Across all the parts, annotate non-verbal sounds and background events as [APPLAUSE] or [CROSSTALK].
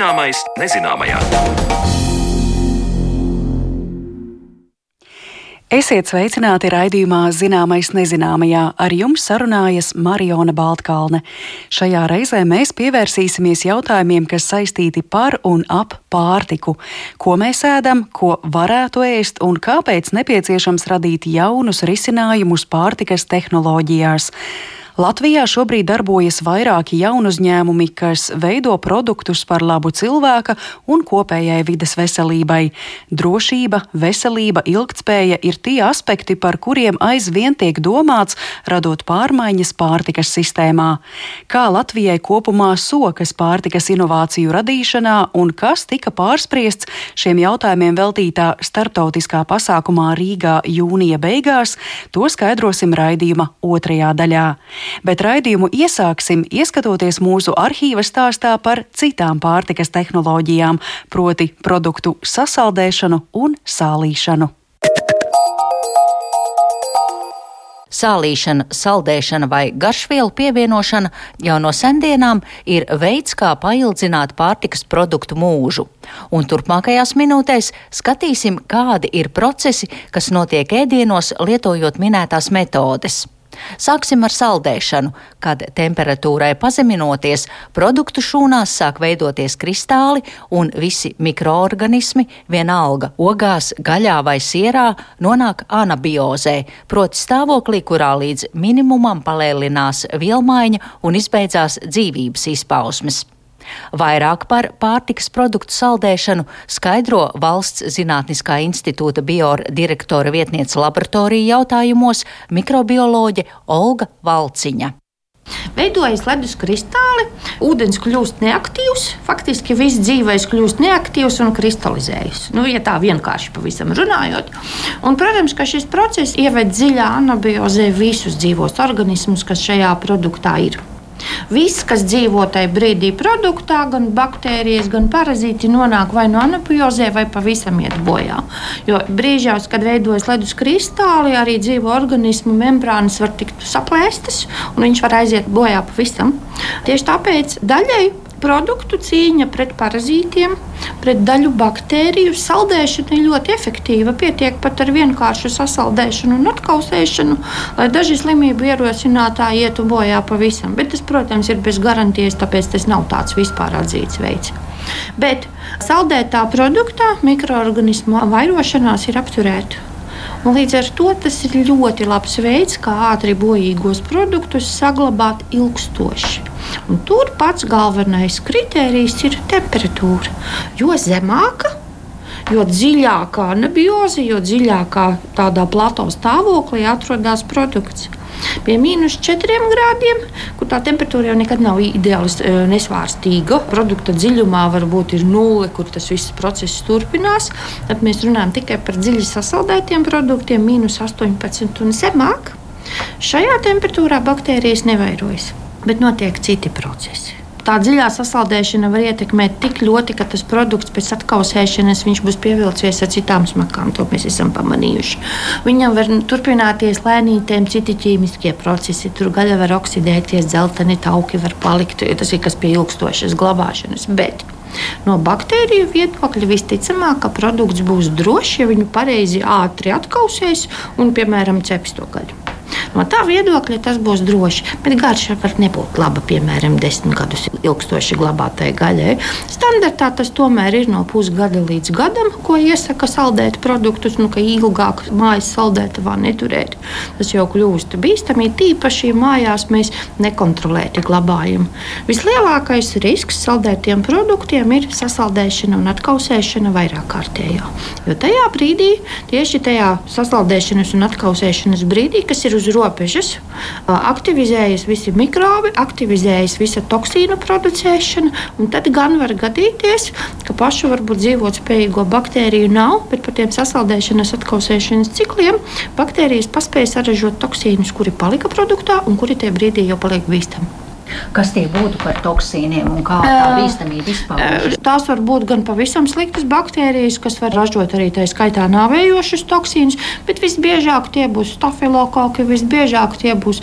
Zināmais nezināmajā. Esiet sveicināti raidījumā Zināmais nezināmajā. Ar jums sarunājas Mariona Baltkalne. Šajā reizē mēs pievērsīsimies jautājumiem, kas saistīti par un ap pārtiku. Ko mēs ēdam, ko varētu ēst un kāpēc nepieciešams radīt jaunus risinājumus pārtikas tehnoloģijās. Latvijā šobrīd darbojas vairāki jaunu uzņēmumi, kas veido produktus par labu cilvēka un kopējai vides veselībai. Drošība, veselība, ilgtspēja ir tie aspekti, par kuriem aizvien tiek domāts, radot pārmaiņas pārtikas sistēmā. Kā Latvijai kopumā sokas pārtikas inovāciju radīšanā un kas tika pārspriests šiem jautājumiem veltītā starptautiskā pasākumā Rīgā jūnija beigās, to skaidrosim raidījuma otrajā daļā bet raidījumu iesāksim ieskatoties mūsu arhīva stāstā par citām pārtikas tehnoloģijām, proti produktu sasaldēšanu un sālīšanu. Sālīšana, saldēšana vai garšvielu pievienošana jau no sendienām ir veids, kā paildzināt pārtikas produktu mūžu. Un turpmākajās minūtēs skatīsim, kādi ir procesi, kas notiek ēdienos, lietojot minētās metodes. Sāksim ar saldēšanu, kad temperatūrai pazeminoties, produktu šūnās sāk veidoties kristāli un visi mikroorganismi, vienalga ogās, gaļā vai sierā, nonāk anabiozē, proti stāvoklī, kurā līdz minimumam palēlinās vielmaiņa un izbeidzās dzīvības izpausmes. Vairāk par pārtikas produktu saldēšanu skaidro Valsts Zinātniskā institūta biodirektora vietniece laboratorija jautājumos mikrobioloģe Olga Valciņa. Veidojas ledus kristāli, ūdens kļūst neaktīvs, faktiski viss dzīvais kļūst neaktīvs un kristalizējas. Nu, ja tā vienkārši pavisam runājot. Un, protams, ka šis process ieved dziļā anabiozē visus dzīvos organismus, kas šajā produktā ir. Viss, kas dzīvo tajā brīdī produktā, gan baktērijas, gan parazīti, nonāk vai no anapiozē, vai pavisam iet bojā. Jo brīžos, kad veidojas ledus kristāli, arī dzīvo organismu membrānas var tikt saplēstas, un viņš var aiziet bojā pavisam. Tieši tāpēc daļai produktu cīņa pret parazītiem, pret daļu baktēriju. Saldēšana ir ļoti efektīva. Pietiek pat ar vienkāršu sasaldēšanu un atkausēšanu, lai daži slimību ierosinātāji ietu bojā pavisam. Bet tas, protams, ir bez garantijas, tāpēc tas nav tāds vispār atzīts veids. Bet saldētā produktā mikroorganismu vairošanās ir apturēta. Un līdz ar to tas ir ļoti labs veids, kā ātri bojīgos produktus saglabāt ilgstoši. Un tur pats galvenais kriterijs ir temperatūra. Jo zemāka, jo dziļākā anabioze, jo dziļākā tādā plato stāvoklī atrodas produkts. Pie mīnus 4 grādiem, kur tā temperatūra jau nekad nav ideāli e, nesvārstīga, produkta dziļumā varbūt ir nulle, kur tas viss process turpinās. Tad mēs runājam tikai par dziļi sasaldētiem produktiem, mīnus 18 un zemāk. Šajā temperatūrā baktērijas nevairojas bet notiek citi procesi. Tā dziļā sasaldēšana var ietekmēt tik ļoti, ka tas produkts pēc atkausēšanas būs pievilcies ar citām smakām. To mēs esam pamanījuši. Viņam var turpināties lēnītēm citi ķīmiskie procesi. Tur gaļa var oksidēties, dzelteni tauki var palikt. Tas ir kas pie ilgstošas glabāšanas. Bet No baktēriju viedokļa visticamāk, ka produkts būs drošs, ja viņu pareizi ātri atkausēs un, piemēram, ceps to gaļu. No tā viedokļa tas būs droši, bet garša var nebūt laba, piemēram, desmit gadus ilgstoši glabātai gaļai. Standartā tas tomēr ir no pusgada līdz gadam, ko iesaka saldēt produktus, nu, ka ilgāk mājas saldētavā neturēt. Tas jau kļūst bīstami, tīpaši mājās mēs nekontrolēti glabājam. Vislielākais risks saldētiem produktiem ir sasaldēšana un atkausēšana vairāk kārtējā. Jo tajā brīdī, tieši tajā sasaldēšanas un atkausēšanas brīdī, kas ir uz robežas, aktivizējas visi mikrobi, aktivizējas visa toksīnu producēšana, tad gan var gadīties, ka pašu varbūt dzīvot spējīgo baktēriju nav, bet par tiem sasaldēšanas, atkausēšanas cikliem baktērijas paspēja saražot toksīnus, kuri palika produktā un kuri tajā brīdī jau paliek bīstami. Kas tie būtu par toksīniem un kā tā bīstamība izpaužas? Tās var būt gan pavisam sliktas baktērijas, kas var ražot arī tā skaitā nāvējošus toksīnus, bet visbiežāk tie būs stafilokoki, visbiežāk tie būs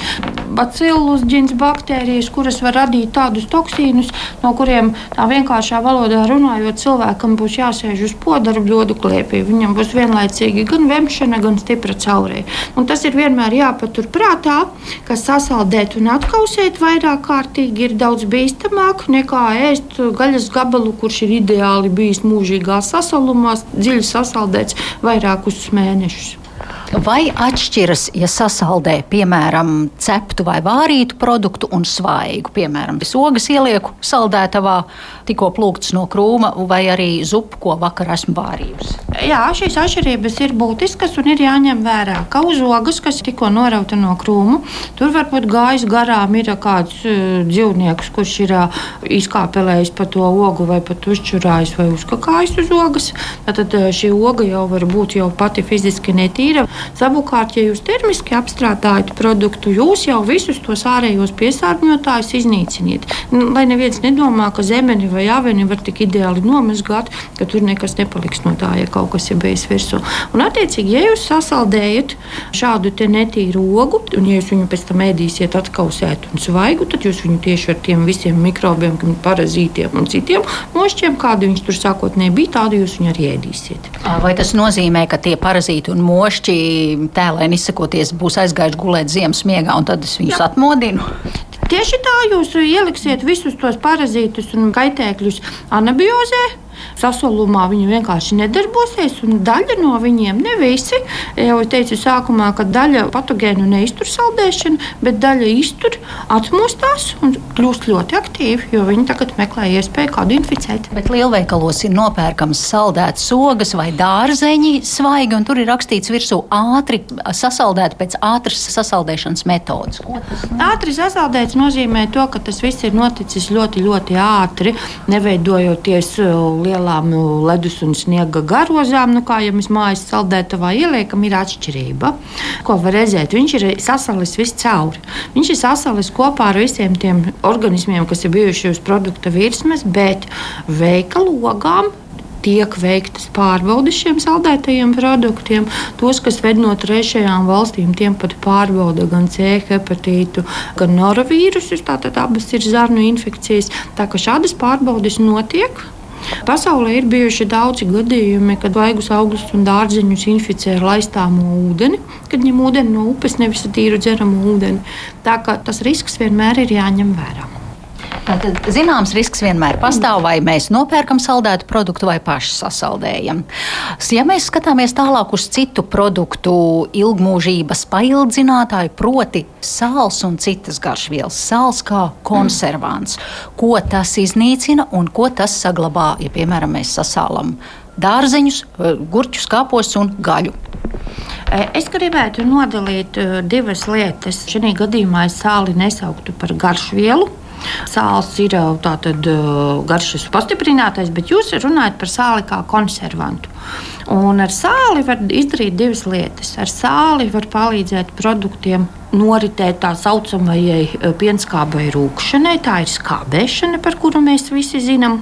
bacillus ģins baktērijas, kuras var radīt tādus toksīnus, no kuriem tā vienkāršā valodā runājot, cilvēkam būs jāsēž uz podara bļodu klēpī. Viņam būs vienlaicīgi gan vemšana, gan stipra caurē. Un tas ir vienmēr jāpatur prātā, ka sasaldēt un atkausēt vairāk kārtīgi ir daudz bīstamāk nekā ēst gaļas gabalu, kurš ir ideāli bijis mūžīgā sasalumā, dziļi sasaldēts vairākus mēnešus. Vai atšķiras, ja sasaldē, piemēram, ceptu vai vārītu produktu un svaigu? Piemēram, sogas ielieku saldētavā, tikko plūkts no krūma, vai arī zupu, ko vakar esmu vārījusi. Jā, šīs atšķirības ir būtiskas un ir jāņem vērā. Kā uz ogas, kas tikko norauta no krūma, tur varbūt gājis garām ir kāds uh, dzīvnieks, kurš ir uh, izkāpelējis pa to ogu vai pat uzčurājis vai uzkakājis uz ogas. Tad uh, šī oga jau var būt jau pati fiziski netīra. Savukārt, ja jūs termiski apstrādājat produktu, jūs jau visus tos ārējos piesārņotājus iznīciniet. Nu, lai neviens nedomā, ka zemeni vai aveni var tik ideāli nomazgāt, ka tur nekas nepaliks no tā, ja kaut kas ir bijis virsū. Un, attiecīgi, ja jūs sasaldējat šādu netīru ogu, un ja jūs viņu pēc tam ēdīsiet atkausēt un svaigu, tad jūs viņu tieši ar tiem visiem mikrobiem, parazītiem un citiem mošķiem, kādi viņš tur sākotnēji bija, tādu jūs viņu arī ēdīsiet. Vai tas nozīmē, ka tie parazīti un mošķi tēlēni izsakoties, būs aizgājuši gulēt ziemas miegā, un tad es viņus Jā. atmodinu. Tieši tā jūs ieliksiet visus tos parazītus un kaitēkļus anabiozē sasolumā viņi vienkārši nedarbosies. Daļa no viņiem, ne visi, jau teicu sākumā, ka daļa patogēnu neiztur saldēšanu, bet daļa iztur, atmostās un kļūst ļoti aktīvi, jo viņi tagad meklē iespēju kādu inficēt. Bet lielveikalos ir nopērkams saldēts sogas vai dārzeņi svaigi, un tur ir rakstīts virsū ātri sasaldēt pēc ātras sasaldēšanas metodas. Ātri sasaldēts nozīmē to, ka tas viss ir noticis ļoti, ļoti ātri, neveidojoties lielā lielām nu, ledus un sniega garozām, nu, kā jau mēs mājas saldētavā ieliekam, ir atšķirība. Ko var redzēt? Viņš ir sasalis viscauri. Viņš ir sasalis kopā ar visiem tiem organismiem, kas ir bijuši uz produkta virsmas, bet veikalogām tiek veiktas pārbaudes šiem saldētajiem produktiem. Tos, kas ved no trešajām valstīm, tiem pat pārbauda gan C hepatītu, gan noravīrusus. Tātad abas ir zarnu infekcijas. Tā kā šādas pārbaudes notiek. Pasaulē ir bijuši daudzi gadījumi, kad vaigus augļus un dārzeņus inficē ar laistāmo ūdeni, kad ņem ūdeni no upes, nevis tīru dzeramu ūdeni. Tā kā tas risks vienmēr ir jāņem vērā. Tātad zināms risks vienmēr pastāv, vai mēs nopērkam saldētu produktu vai paši sasaldējam. Ja mēs skatāmies tālāk uz citu produktu ilgmūžības paildzinātāju, proti sāls un citas garšvielas, sāls kā konservants, ko tas iznīcina un ko tas saglabā, ja piemēram mēs sasālam dārzeņus, gurķus, kāpos un gaļu. Es gribētu nodalīt eh, divas lietas. Šajā gadījumā es sāli nesauktu par garšvielu. Sāls ir tātad garšas pastiprinātais, bet jūs runājat par sāli kā konservantu. Un ar sāli var izdarīt divas lietas. Ar sāli var palīdzēt produktiem noritēt tā saucamajai pienskābai rūkšanai. Tā ir skābēšana, par kuru mēs visi zinām.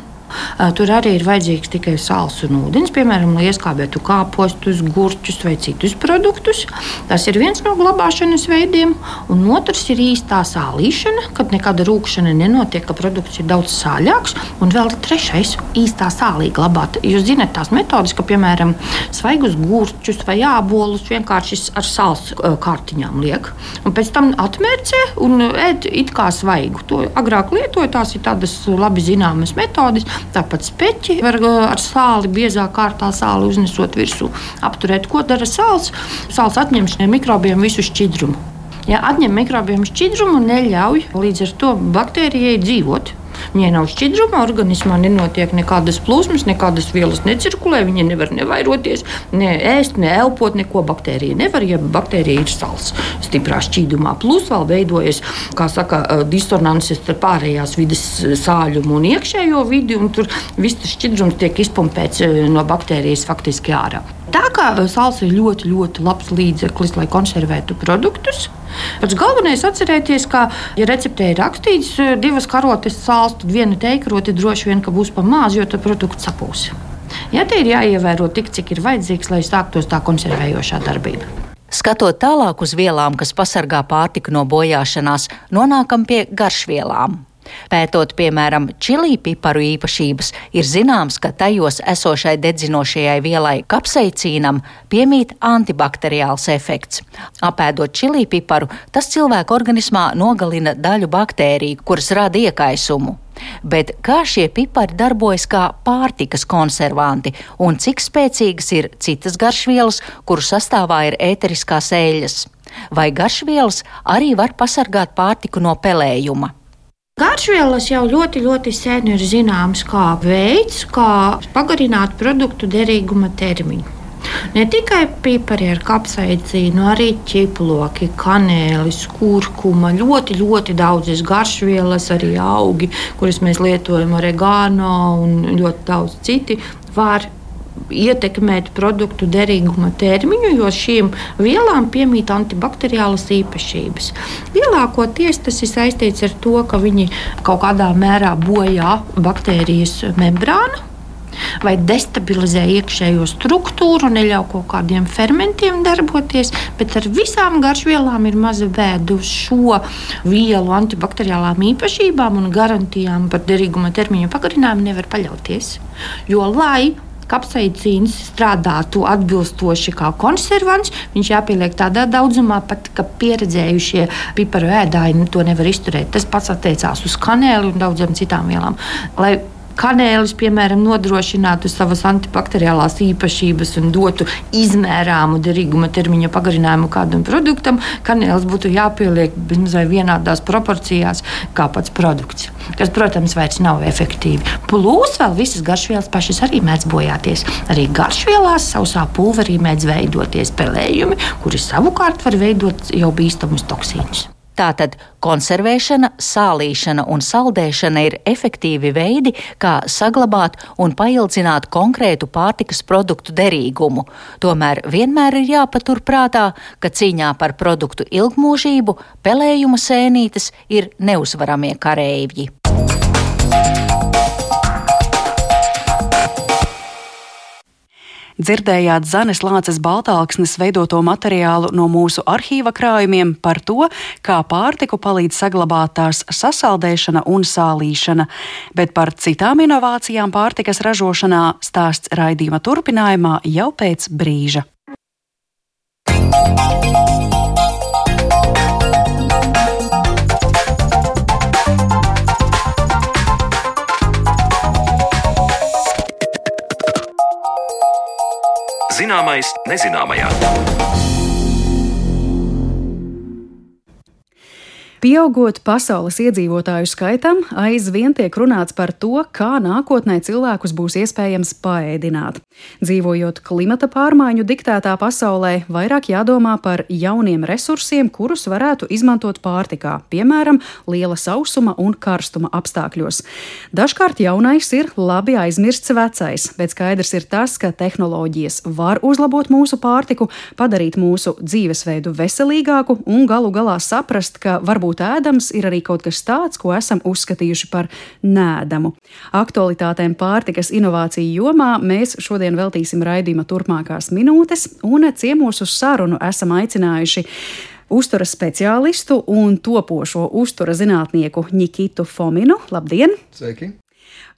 Tur arī ir vajadzīgs tikai sāls un ūdens, piemēram, lai ieskābētu kāpostus, gurķus vai citus produktus. Tas ir viens no glabāšanas veidiem. Un otrs ir īstā sālīšana, kad nekāda rūkšana nenotiek, ka produkts ir daudz sāļāks. Un vēl trešais - īstā sālī glabāt. Jūs zināt tās metodas, ka, piemēram, svaigus gurķus vai ābolus vienkārši ar sāls kārtiņām liek. Un pēc tam atmērcē un ēd it kā svaigu. To agrāk lietoja, tās ir tādas labi zināmas metodas. Tāpat speķi var uh, ar sāli, biezā kārtā sāli uznesot virsū, apturēt. Ko dara sāls? Sāls atņem šiem mikrobiem visu šķidrumu. Ja atņem mikrobiem šķidrumu neļauj līdz ar to baktērijai dzīvot. Viņai nav šķidruma, organismā nenotiek nekādas plūsmas, nekādas vielas necirkulē, viņa nevar nevairoties, ne ēst, ne elpot, neko baktērija nevar, ja baktērija ir sals stiprā šķīdumā. Plus vēl veidojas, kā saka, disonances starp pārējās vidas sāļumu un iekšējo vidi, un tur viss šķidrums tiek izpumpēts no baktērijas faktiski ārā. Tā kā sāls ir ļoti, ļoti labs līdzeklis, lai konservētu produktus. Pats galvenais ir atcerēties, ka, ja receptē ir rakstīts eh, divas karotes sāls, tad viena teikarote droši vien būs pa maz, jo tad produkts sapūs. Ja te ir jāievēro tik, cik ir vajadzīgs, lai sāktos tā konservējošā darbība. Skatot tālāk uz vielām, kas pasargā pārtiku no bojāšanās, nonākam pie garšvielām. Pētot, piemēram, čili piparu īpašības, ir zināms, ka tajos esošai dedzinošajai vielai kapseicīnam piemīt antibakteriāls efekts. Apēdot čili piparu, tas cilvēku organismā nogalina daļu baktēriju, kuras rada iekaisumu. Bet kā šie pipari darbojas kā pārtikas konservanti un cik spēcīgas ir citas garšvielas, kuru sastāvā ir ēteriskās eļļas? Vai garšvielas arī var pasargāt pārtiku no pelējuma? Garšvielas jau ļoti, ļoti sen ir zināms kā veids, kā pagarināt produktu derīguma termiņu. Ne tikai pipari ar kapsaicīnu, arī ķiploki, kanēlis, kurkuma, ļoti, ļoti daudzas garšvielas, arī augi, kuras mēs lietojam, oregano un ļoti daudz citi, var ietekmēt produktu derīguma termiņu, jo šīm vielām piemīt antibakteriālas īpašības. Lielākoties tas ir saistīts ar to, ka viņi kaut kādā mērā bojā baktērijas membrānu vai destabilizē iekšējo struktūru, neļauj kaut kādiem fermentiem darboties, bet ar visām garšvielām ir maza vēda uz šo vielu antibakteriālām īpašībām un garantijām par derīguma termiņu pagarinājumu nevar paļauties. Jo, lai kapsaicīns strādātu atbilstoši kā konservants, viņš jāpieliek tādā daudzumā, pat ka pieredzējušie piparu ēdāji nu, to nevar izturēt. Tas pats attiecās uz kanēli un daudzām citām vielām. Lai kanēlis, piemēram, nodrošinātu savas antibakteriālās īpašības un dotu izmērāmu derīguma termiņa pagarinājumu kādam produktam, kanēlis būtu jāpieliek bezmazliet vienādās proporcijās kā pats produkts, kas, protams, vairs nav efektīvi. Plus vēl visas garšvielas pašas arī mēdz bojāties. Arī garšvielās sausā pulverī mēdz veidoties pelējumi, kuri savukārt var veidot jau bīstamus toksīnus. Tātad konservēšana, sālīšana un saldēšana ir efektīvi veidi, kā saglabāt un paildzināt konkrētu pārtikas produktu derīgumu. Tomēr vienmēr ir jāpatur prātā, ka cīņā par produktu ilgmūžību pelējuma sēnītes ir neuzvaramie kareivji. Dzirdējāt Zanes Lāces Baltāksnes veidoto materiālu no mūsu arhīva krājumiem par to, kā pārtiku palīdz saglabāt tās sasaldēšana un sālīšana, bet par citām inovācijām pārtikas ražošanā stāsts raidījuma turpinājumā jau pēc brīža. Zināmais nezināmajā. Pieaugot pasaules iedzīvotāju skaitam, aizvien tiek runāts par to, kā nākotnē cilvēkus būs iespējams paēdināt. Dzīvojot klimata pārmaiņu diktētā pasaulē, vairāk jādomā par jauniem resursiem, kurus varētu izmantot pārtikā, piemēram, liela sausuma un karstuma apstākļos. Dažkārt jaunais ir labi aizmirsts vecais, bet skaidrs ir tas, ka tehnoloģijas var uzlabot mūsu pārtiku, padarīt mūsu dzīvesveidu veselīgāku un galu galā saprast, ka varbūt būt ēdams, ir arī kaut kas tāds, ko esam uzskatījuši par nēdamu. Aktualitātēm pārtikas inovāciju jomā mēs šodien veltīsim raidījuma turpmākās minūtes, un ciemos uz sarunu esam aicinājuši uzturas speciālistu un topošo uztura zinātnieku Nikitu Fominu. Labdien! Sveiki!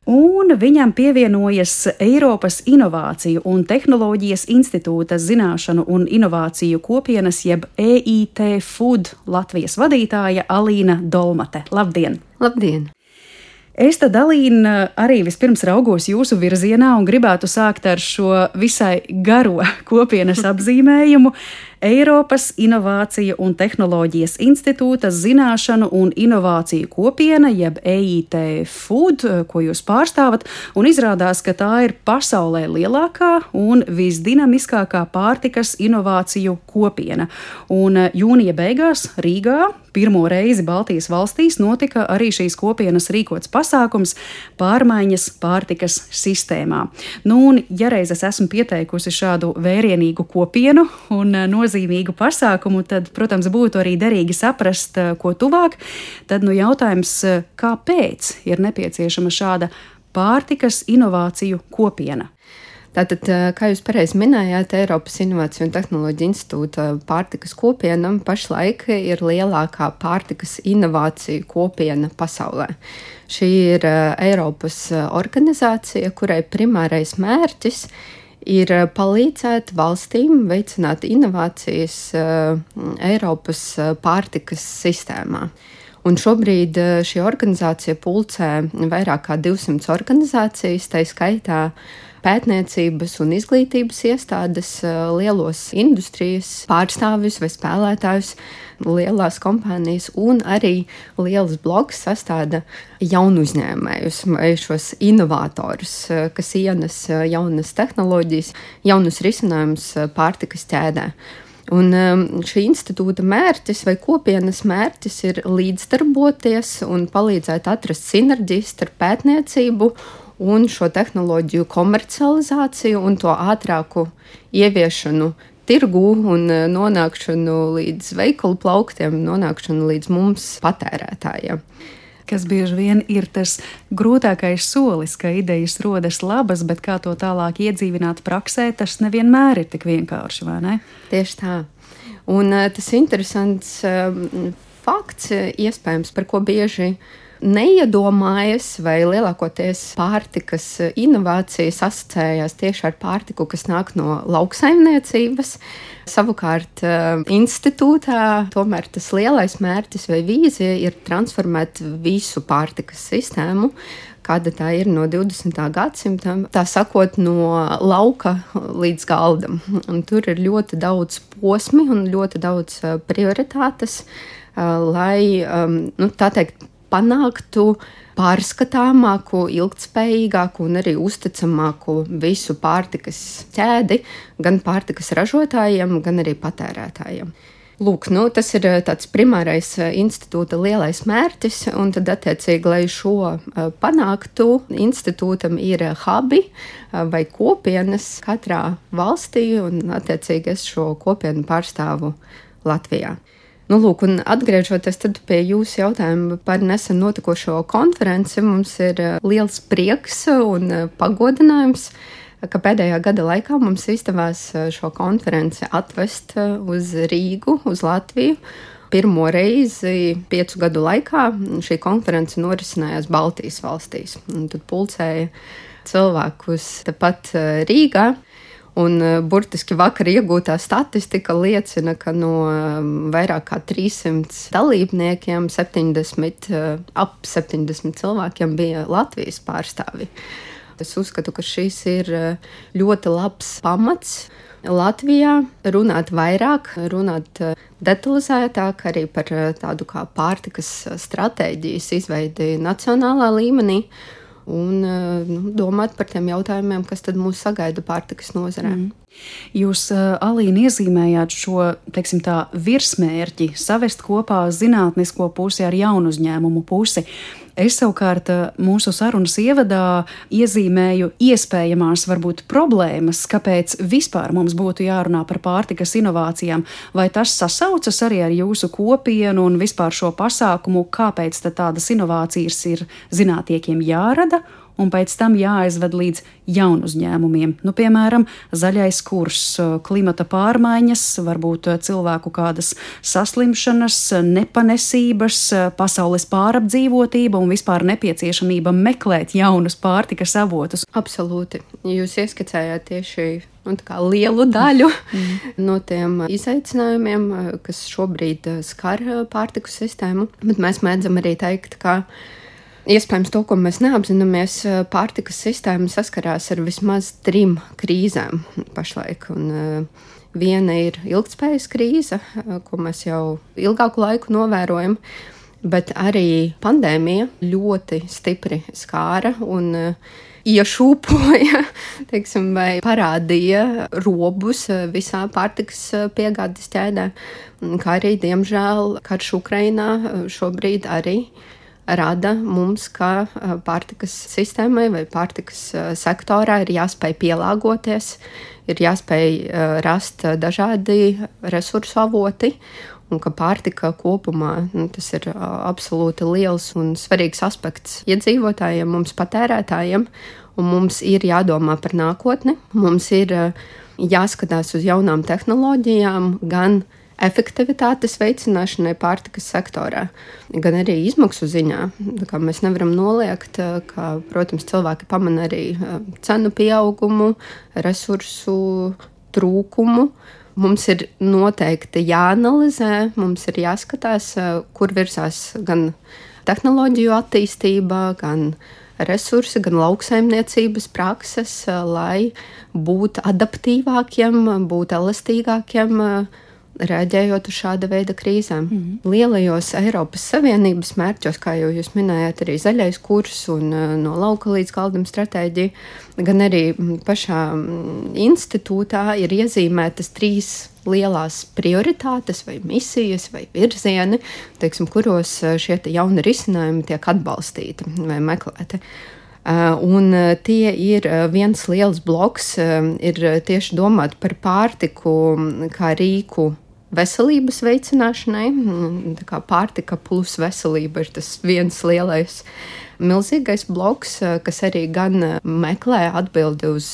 Un viņam pievienojas Eiropas Innovāciju un Tehnoloģijas institūta zināšanu un inovāciju kopienas, jeb EIT Food Latvijas vadītāja Alīna Dolmate. Labdien! Labdien! Es tad, Alīna, arī vispirms raugos jūsu virzienā un gribētu sākt ar šo visai garo [LAUGHS] kopienas apzīmējumu Eiropas Inovāciju un Tehnoloģijas institūta zināšanu un inovāciju kopiena, jeb EIT Food, ko jūs pārstāvat, un izrādās, ka tā ir pasaulē lielākā un visdinamiskākā pārtikas inovāciju kopiena. Un jūnija beigās Rīgā pirmo reizi Baltijas valstīs notika arī šīs kopienas rīkots pasākums pārmaiņas pārtikas sistēmā. Nu, un, ja reiz es esmu pieteikusi šādu vērienīgu kopienu un no nozīmīgu pasākumu, tad, protams, būtu arī derīgi saprast, eh, ko tuvāk. Tad nu, jautājums, eh, kāpēc ir nepieciešama šāda pārtikas inovāciju kopiena? Tātad, eh, kā jūs pareizi minējāt, Eiropas Innovāciju un Tehnoloģiju institūta pārtikas kopiena pašlaik ir lielākā pārtikas inovāciju kopiena pasaulē. Šī ir Eiropas organizācija, kurai primārais mērķis ir ir eh, palīdzēt valstīm veicināt inovācijas uh, Eiropas eh, pārtikas sistēmā. Un šobrīd šī organizācija pulcē vairāk kā 200 organizācijas, tā skaitā pētniecības un izglītības iestādes, lielos industrijas pārstāvjus vai spēlētājus, lielās kompānijas un arī lielas bloks sastāda jaunu uzņēmējus šos inovatorus, kas ienes jaunas tehnoloģijas, jaunus risinājumus pārtikas ķēdē. Un šī institūta mērķis vai kopienas mērķis ir līdzdarboties un palīdzēt atrast sinerģijas starp pētniecību un šo tehnoloģiju komercializāciju un to ātrāku ieviešanu tirgu un e, nonākšanu līdz veikalu plauktiem, nonākšanu līdz mums patērētājiem kas bieži vien ir tas grūtākais solis, ka idejas rodas labas, bet kā to tālāk iedzīvināt praksē, tas nevienmēr ir tik vienkārši, vai ne? Tieši tā. Un uh, tas interesants uh, fakts, iespējams, par ko bieži uh, neiedomājas, vai lielākoties pārtikas inovācijas asociējās tieši ar pārtiku, kas nāk no lauksaimniecības. Savukārt, eh, institūtā tomēr tas lielais mērķis vai vīzija ir transformēt visu pārtikas sistēmu, kāda tā ir no 20. gadsimta, tā sakot, no lauka līdz galdam. Un tur ir ļoti daudz posmi un ļoti daudz eh, prioritātes, eh, lai, nu, tā teikt, panāktu pārskatāmāku, ilgspējīgāku un arī uzticamāku visu pārtikas ķēdi, gan pārtikas ražotājiem, gan arī patērētājiem. Lūk, nu, tas ir eh, tāds primārais eh, institūta lielais mērķis, un tad, attiecīgi, lai šo eh, panāktu, institūtam ir hubi vai kopienas katrā valstī, un, attiecīgi, es šo kopienu pārstāvu Latvijā. Nu, lūk, un atgriežoties pie jūsu jautājuma par nesen notikušo konferenci, mums ir eh, liels prieks un eh, pagodinājums, ka pēdējā gada laikā mums izdevās eh, šo konferenci atvest uz Rīgu, uz Latviju. Pirmo reizi piecu gadu laikā šī konference norisinājās Baltijas valstīs. Tad pulcēja cilvēkus tepat Rīgā. Un uh, burtiski vakar iegūtā statistika liecina, ka no um, vairāk kā 300 dalībniekiem 70, uh, ap 70 cilvēkiem bija Latvijas pārstāvi. Es uzskatu, ka šis ir ļoti labs pamats. Latvijā runāt vairāk, runāt detalizētāk arī par tādu kā pārtikas stratēģijas izveidi nacionālā līmenī un eh, nu, domāt par tiem jautājumiem, kas tad mūs sagaida pārtikas nozarē. Mm. Jūs, eh, Alīna, iezīmējāt šo teiksim, tā, virsmērķi savest kopā zinātnisko pusi ar jaunu uzņēmumu pusi. Es savukārt eh, mūsu sarunas ievadā iezīmēju iespējamās varbūt problēmas, kāpēc vispār mums būtu jārunā par pārtikas inovācijām. Vai tas sasaucas arī ar jūsu kopienu un vispār šo pasākumu, kāpēc tādas inovācijas ir zinātniekiem jārada? Un pēc tam jāaizved līdz jaunu uzņēmumiem. Nu, piemēram, zaļais kurs, klimata pārmaiņas, varbūt cilvēku kādas saslimšanas, nepanesības, pasaules pārapdzīvotība un vispār nepieciešamība meklēt jaunus pārtikas avotus. Absolūti. Jūs ieskicējāt tieši nu, lielu daļu mm. no tiem izaicinājumiem, kas šobrīd skar pārtiku sistēmu. Bet mēs mēdzam arī teikt, ka Iespējams, to, ko mēs neapzināmies, eh, pārtikas sistēma saskarās ar vismaz trim krīzēm pašlaik. Un, uh, Viena ir ilgspējas krīze, ko mēs jau ilgāku laiku novērojam, bet arī pandēmija ļoti stipri skāra un iešūpoja, [LAUGHS] teiksim, vai parādīja robus visā pārtikas piegādes ķēdē, kā arī, diemžēl, karš Ukrainā šobrīd arī rada mums, ka pārtikas sistēmai vai pārtikas sektorā ir jāspēj pielāgoties, ir jāspēj rast dažādi resursu avoti. Un ka pārtika kopumā nu, tas ir absolūti liels un svarīgs aspekts iedzīvotājiem, mums patērētājiem, un mums ir jādomā par nākotni. Mums ir jāskatās uz jaunām tehnoloģijām, gan uh, efektivitātes veicināšanai pārtikas sektorā, gan arī izmaksu ziņā. Mēs nevaram noliegt, eh, ka, protams, cilvēki pamana arī eh, cenu pieaugumu, resursu trūkumu. Mums ir noteikti jāanalizē, mums ir jāskatās, eh, kur virzās gan tehnoloģiju attīstība, gan resursi, gan lauksaimniecības prakses, lai būtu adaptīvākiem, būtu elastīgākiem reaģējot uz šāda veida krīzēm. Mm. Lielajos Eiropas Savienības mērķos, kā jau jūs minējāt, arī zaļais kurs un uh, no lauka līdz galdam stratēģija, gan arī pašā institūtā ir iezīmētas trīs lielās prioritātes, vai misijas, vai virzieni, teiksim, kuros šie jauni risinājumi tiek atbalstīti vai meklēti. Uh, un tie ir viens liels bloks, ir tieši domāt par pārtiku kā rīku veselības veicināšanai. Tā kā pārtika plus veselība ir tas viens lielais. Milzīgais bloks, kas arī gan meklē atbildi uz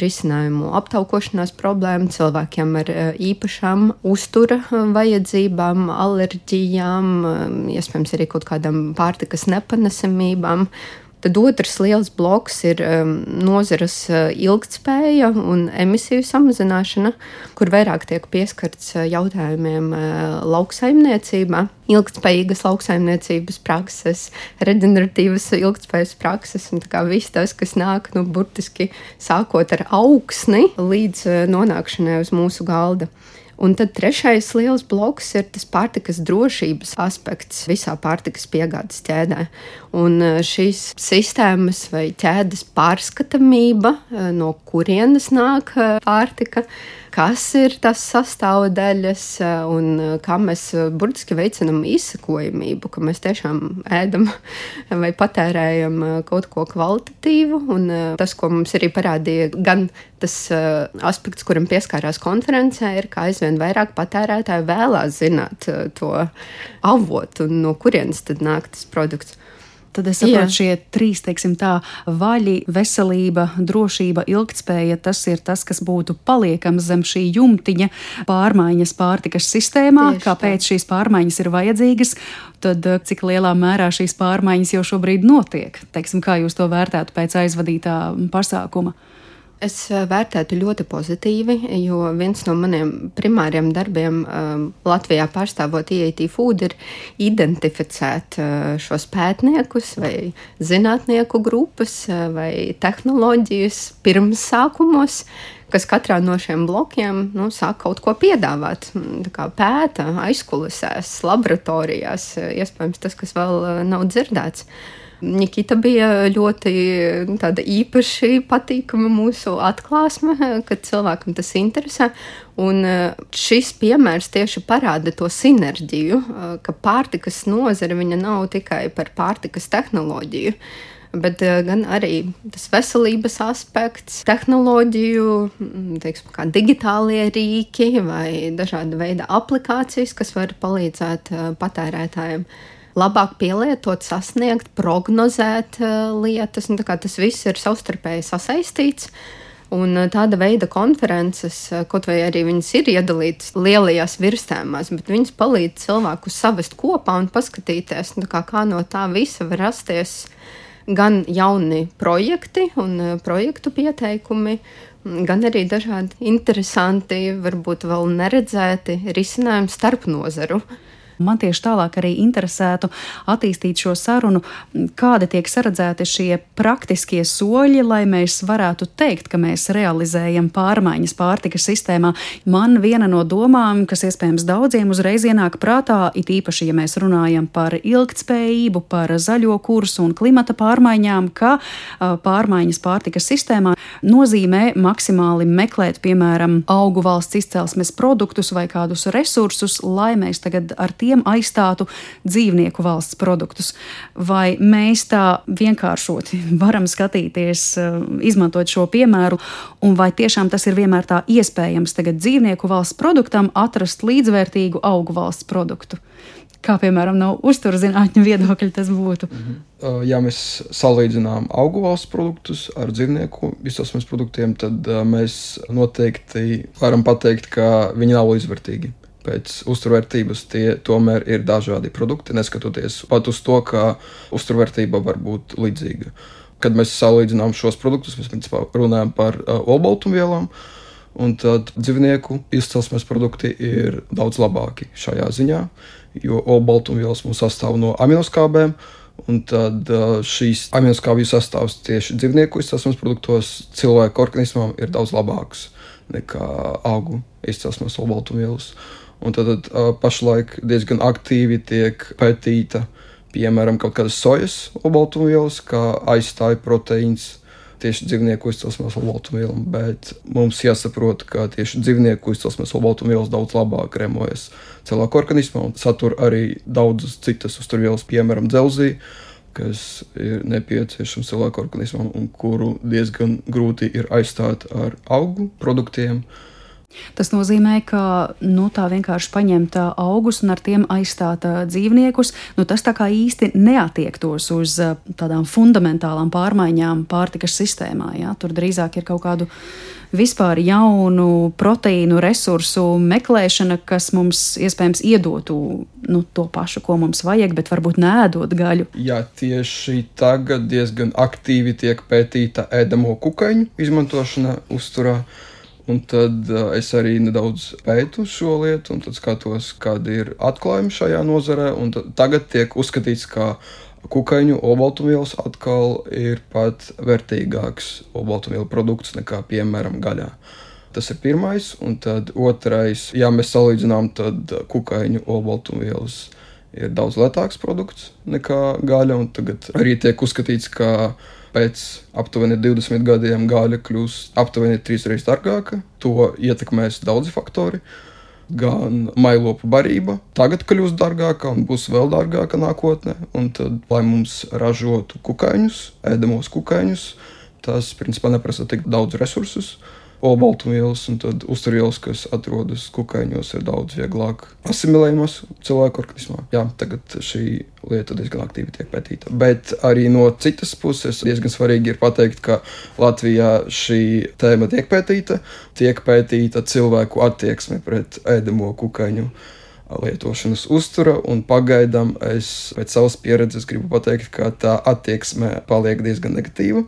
risinājumu aptaukošanās problēmu cilvēkiem ar īpašām uztura vajadzībām, alerģijām, iespējams, arī kaut kādām pārtikas nepanesamībām Tad otrs liels bloks ir um, nozares uh, ilgspēja un emisiju samazināšana, kur vairāk tiek pieskarts uh, jautājumiem uh, lauksaimniecībā, ilgspējīgas lauksaimniecības prakses, reģeneratīvas ilgspējas prakses un viss tas, kas nāk nu, burtiski sākot ar augsni līdz nonākšanai uz mūsu galda. Un tad trešais liels bloks ir tas pārtikas drošības aspekts visā pārtikas piegādes ķēdē. Un e, šīs sistēmas vai ķēdes pārskatāmība, e, no kurienes nāk e, pārtika, kas ir tas sastāvdaļas un kā mēs burtiski veicinām izsakojamību, ka mēs tiešām ēdam [LAUGHS] vai patērējam kaut ko kvalitatīvu. Un tas, ko mums arī parādīja gan tas aspekts, kuram pieskārās konferencē, ir, ka aizvien vairāk patērētāji vēlās zināt to avotu un no kurienes tad nāk tas produkts. Tad es saprotu, šie trīs, teiksim, tā vaļi, veselība, drošība, ilgtspēja, tas ir tas, kas būtu paliekams zem šī jumtiņa pārmaiņas pārtikas sistēmā, Tieši kāpēc tā. šīs pārmaiņas ir vajadzīgas, tad eh, cik lielā mērā šīs pārmaiņas jau šobrīd notiek. Teiksim, kā jūs to vērtētu pēc aizvadītā pasākuma? Es eh, vērtētu ļoti pozitīvi, jo viens no maniem primāriem darbiem um, Latvijā pārstāvot IIT Food ir identificēt uh, šos pētniekus vai zinātnieku grupas uh, vai tehnoloģijas pirmsākumos, kas katrā no šiem blokiem nu, sāk kaut ko piedāvāt. Kā pēta aizkulisēs, laboratorijās, iespējams tas, kas vēl nav dzirdēts. Uh, Nikita bija ļoti nu, īpaši patīkama mūsu atklāsme, kad cilvēkam tas interesē. Un eh, šis piemērs tieši parāda to sinerģiju, eh, ka pārtikas nozare nav tikai par pārtikas tehnoloģiju bet eh, gan arī tas veselības aspekts, tehnoloģiju, mm, teiksim, kā digitālie rīki vai dažāda veida aplikācijas, kas var palīdzēt patērētājiem labāk pielietot, sasniegt, prognozēt uh, lietas. Tas viss ir savstarpēji sasaistīts. Un uh, tāda veida konferences, uh, kaut vai arī viņas ir iedalītas lielajās virsēmās, bet viņas palīdz cilvēku savest kopā un paskatīties, nu, kā, kā no tā visa var rasties gan jauni projekti un projektu pieteikumi, gan arī dažādi interesanti, varbūt vēl neredzēti risinājumi starp nozaru Man tieši tālāk arī interesētu attīstīt šo sarunu, kādi tiek saredzēti šie praktiskie soļi, lai mēs varētu teikt, ka mēs realizējam pārmaiņas pārtikas sistēmā. Man viena no domām, kas iespējams daudziem uzreiz ienāk prātā, it īpaši, ja mēs runājam par ilgtspējību, par zaļo kursu un klimata pārmaiņām, ka pārmaiņas pārtikas sistēmā nozīmē maksimāli meklēt, piemēram, augu valsts izcelsmes produktus vai kādus resursus, lai mēs tagad ar tiem aizstātu dzīvnieku valsts produktus. Vai mēs tā vienkāršoti [LAUGHS] varam skatīties, eh, izmantot šo piemēru, un vai tiešām tas ir vienmēr tā iespējams tagad dzīvnieku valsts produktam atrast līdzvērtīgu augu valsts produktu? Kā piemēram no uzturzinātņu viedokļa tas būtu? Mm -hmm. Ja mēs salīdzinām augu valsts produktus ar dzīvnieku izcelsmes produktiem, tad mēs noteikti varam pateikt, ka viņi nav līdzvērtīgi pēc uzturvērtības tie tomēr ir dažādi produkti, neskatoties pat uz to, ka uzturvērtība var būt līdzīga. Kad mēs salīdzinām šos produktus, mēs principā runājam par uh, olbaltumvielām. Un tad dzīvnieku izcelsmes produkti ir daudz labāki šajā ziņā, jo olbaltumvielas mums sastāv no aminoskābēm, un tad uh, šīs aminoskābju sastāvs tieši dzīvnieku izcelsmes produktos cilvēku organismam ir daudz labāks nekā augu izcelsmes olbaltumvielas. Un tad, tad pašlaik diezgan aktīvi tiek pētīta, piemēram, kaut kādas sojas olbaltumvielas, kā aizstāja proteīns tieši dzīvnieku izcelsmes olbaltumvielām, bet mums jāsaprot, ka tieši dzīvnieku izcelsmes olbaltumvielas daudz labāk remojas cilvēku organismā un satur arī daudzas citas uzturvielas, piemēram, dzelzī, kas ir nepieciešams cilvēku organismam un kuru diezgan grūti ir aizstāt ar augu produktiem. Uh, Tas nozīmē, ka nu, tā vienkārši paņemt augus un ar tiem aizstāt dzīvniekus, nu, tas tā kā īsti neatiektos uz tādām fundamentālām pārmaiņām pārtikas sistēmā. Ja? Tur drīzāk ir kaut kādu vispār jaunu proteīnu resursu meklēšana, kas mums iespējams iedotu nu, to pašu, ko mums vajag, bet varbūt nēdot gaļu. Jā, tieši tagad diezgan aktīvi tiek pētīta ēdamo kukaiņu izmantošana uzturā. Un tad uh, es arī nedaudz pētu šo lietu, un skatos, kāda ir atklājuma šajā nozarē. Tagad tiek uzskatīts, ka kukaiņu olbaltumvielas atkal ir pat vērtīgāks olbaltumvielu produkts nekā, piemēram, gaļā. Tas ir pirmais, un tad otrais, ja mēs salīdzinām, tad kukaiņu olbaltumvielas ir daudz lētāks produkts nekā gaļa, tagad arī tiek uzskatīts, ka pēc aptuveni 20 gadiem gāļa kļūs aptuveni trīs reizes dārgāka. To ietekmēs daudzi faktori. Gan mailopu barība tagad kļūs dārgāka un būs vēl dārgāka nākotnē. Un tad, lai mums ražotu kukaiņus, ēdamos kukaiņus, tas principā neprasa tik daudz resursus olbaltumvielas un uzturvielas, kas atrodas kukaiņos, ir daudz vieglāk asimilējamas cilvēku organismā. Jā, tagad šī lieta diezgan aktīvi tiek pētīta. Bet arī no citas puses diezgan svarīgi ir pateikt, ka Latvijā šī tēma tiek pētīta, tiek pētīta cilvēku attieksme pret ēdamo kukaiņu lietošanas uztura, un pagaidām es pēc savas pieredzes gribu pateikt, ka tā attieksme paliek diezgan negatīva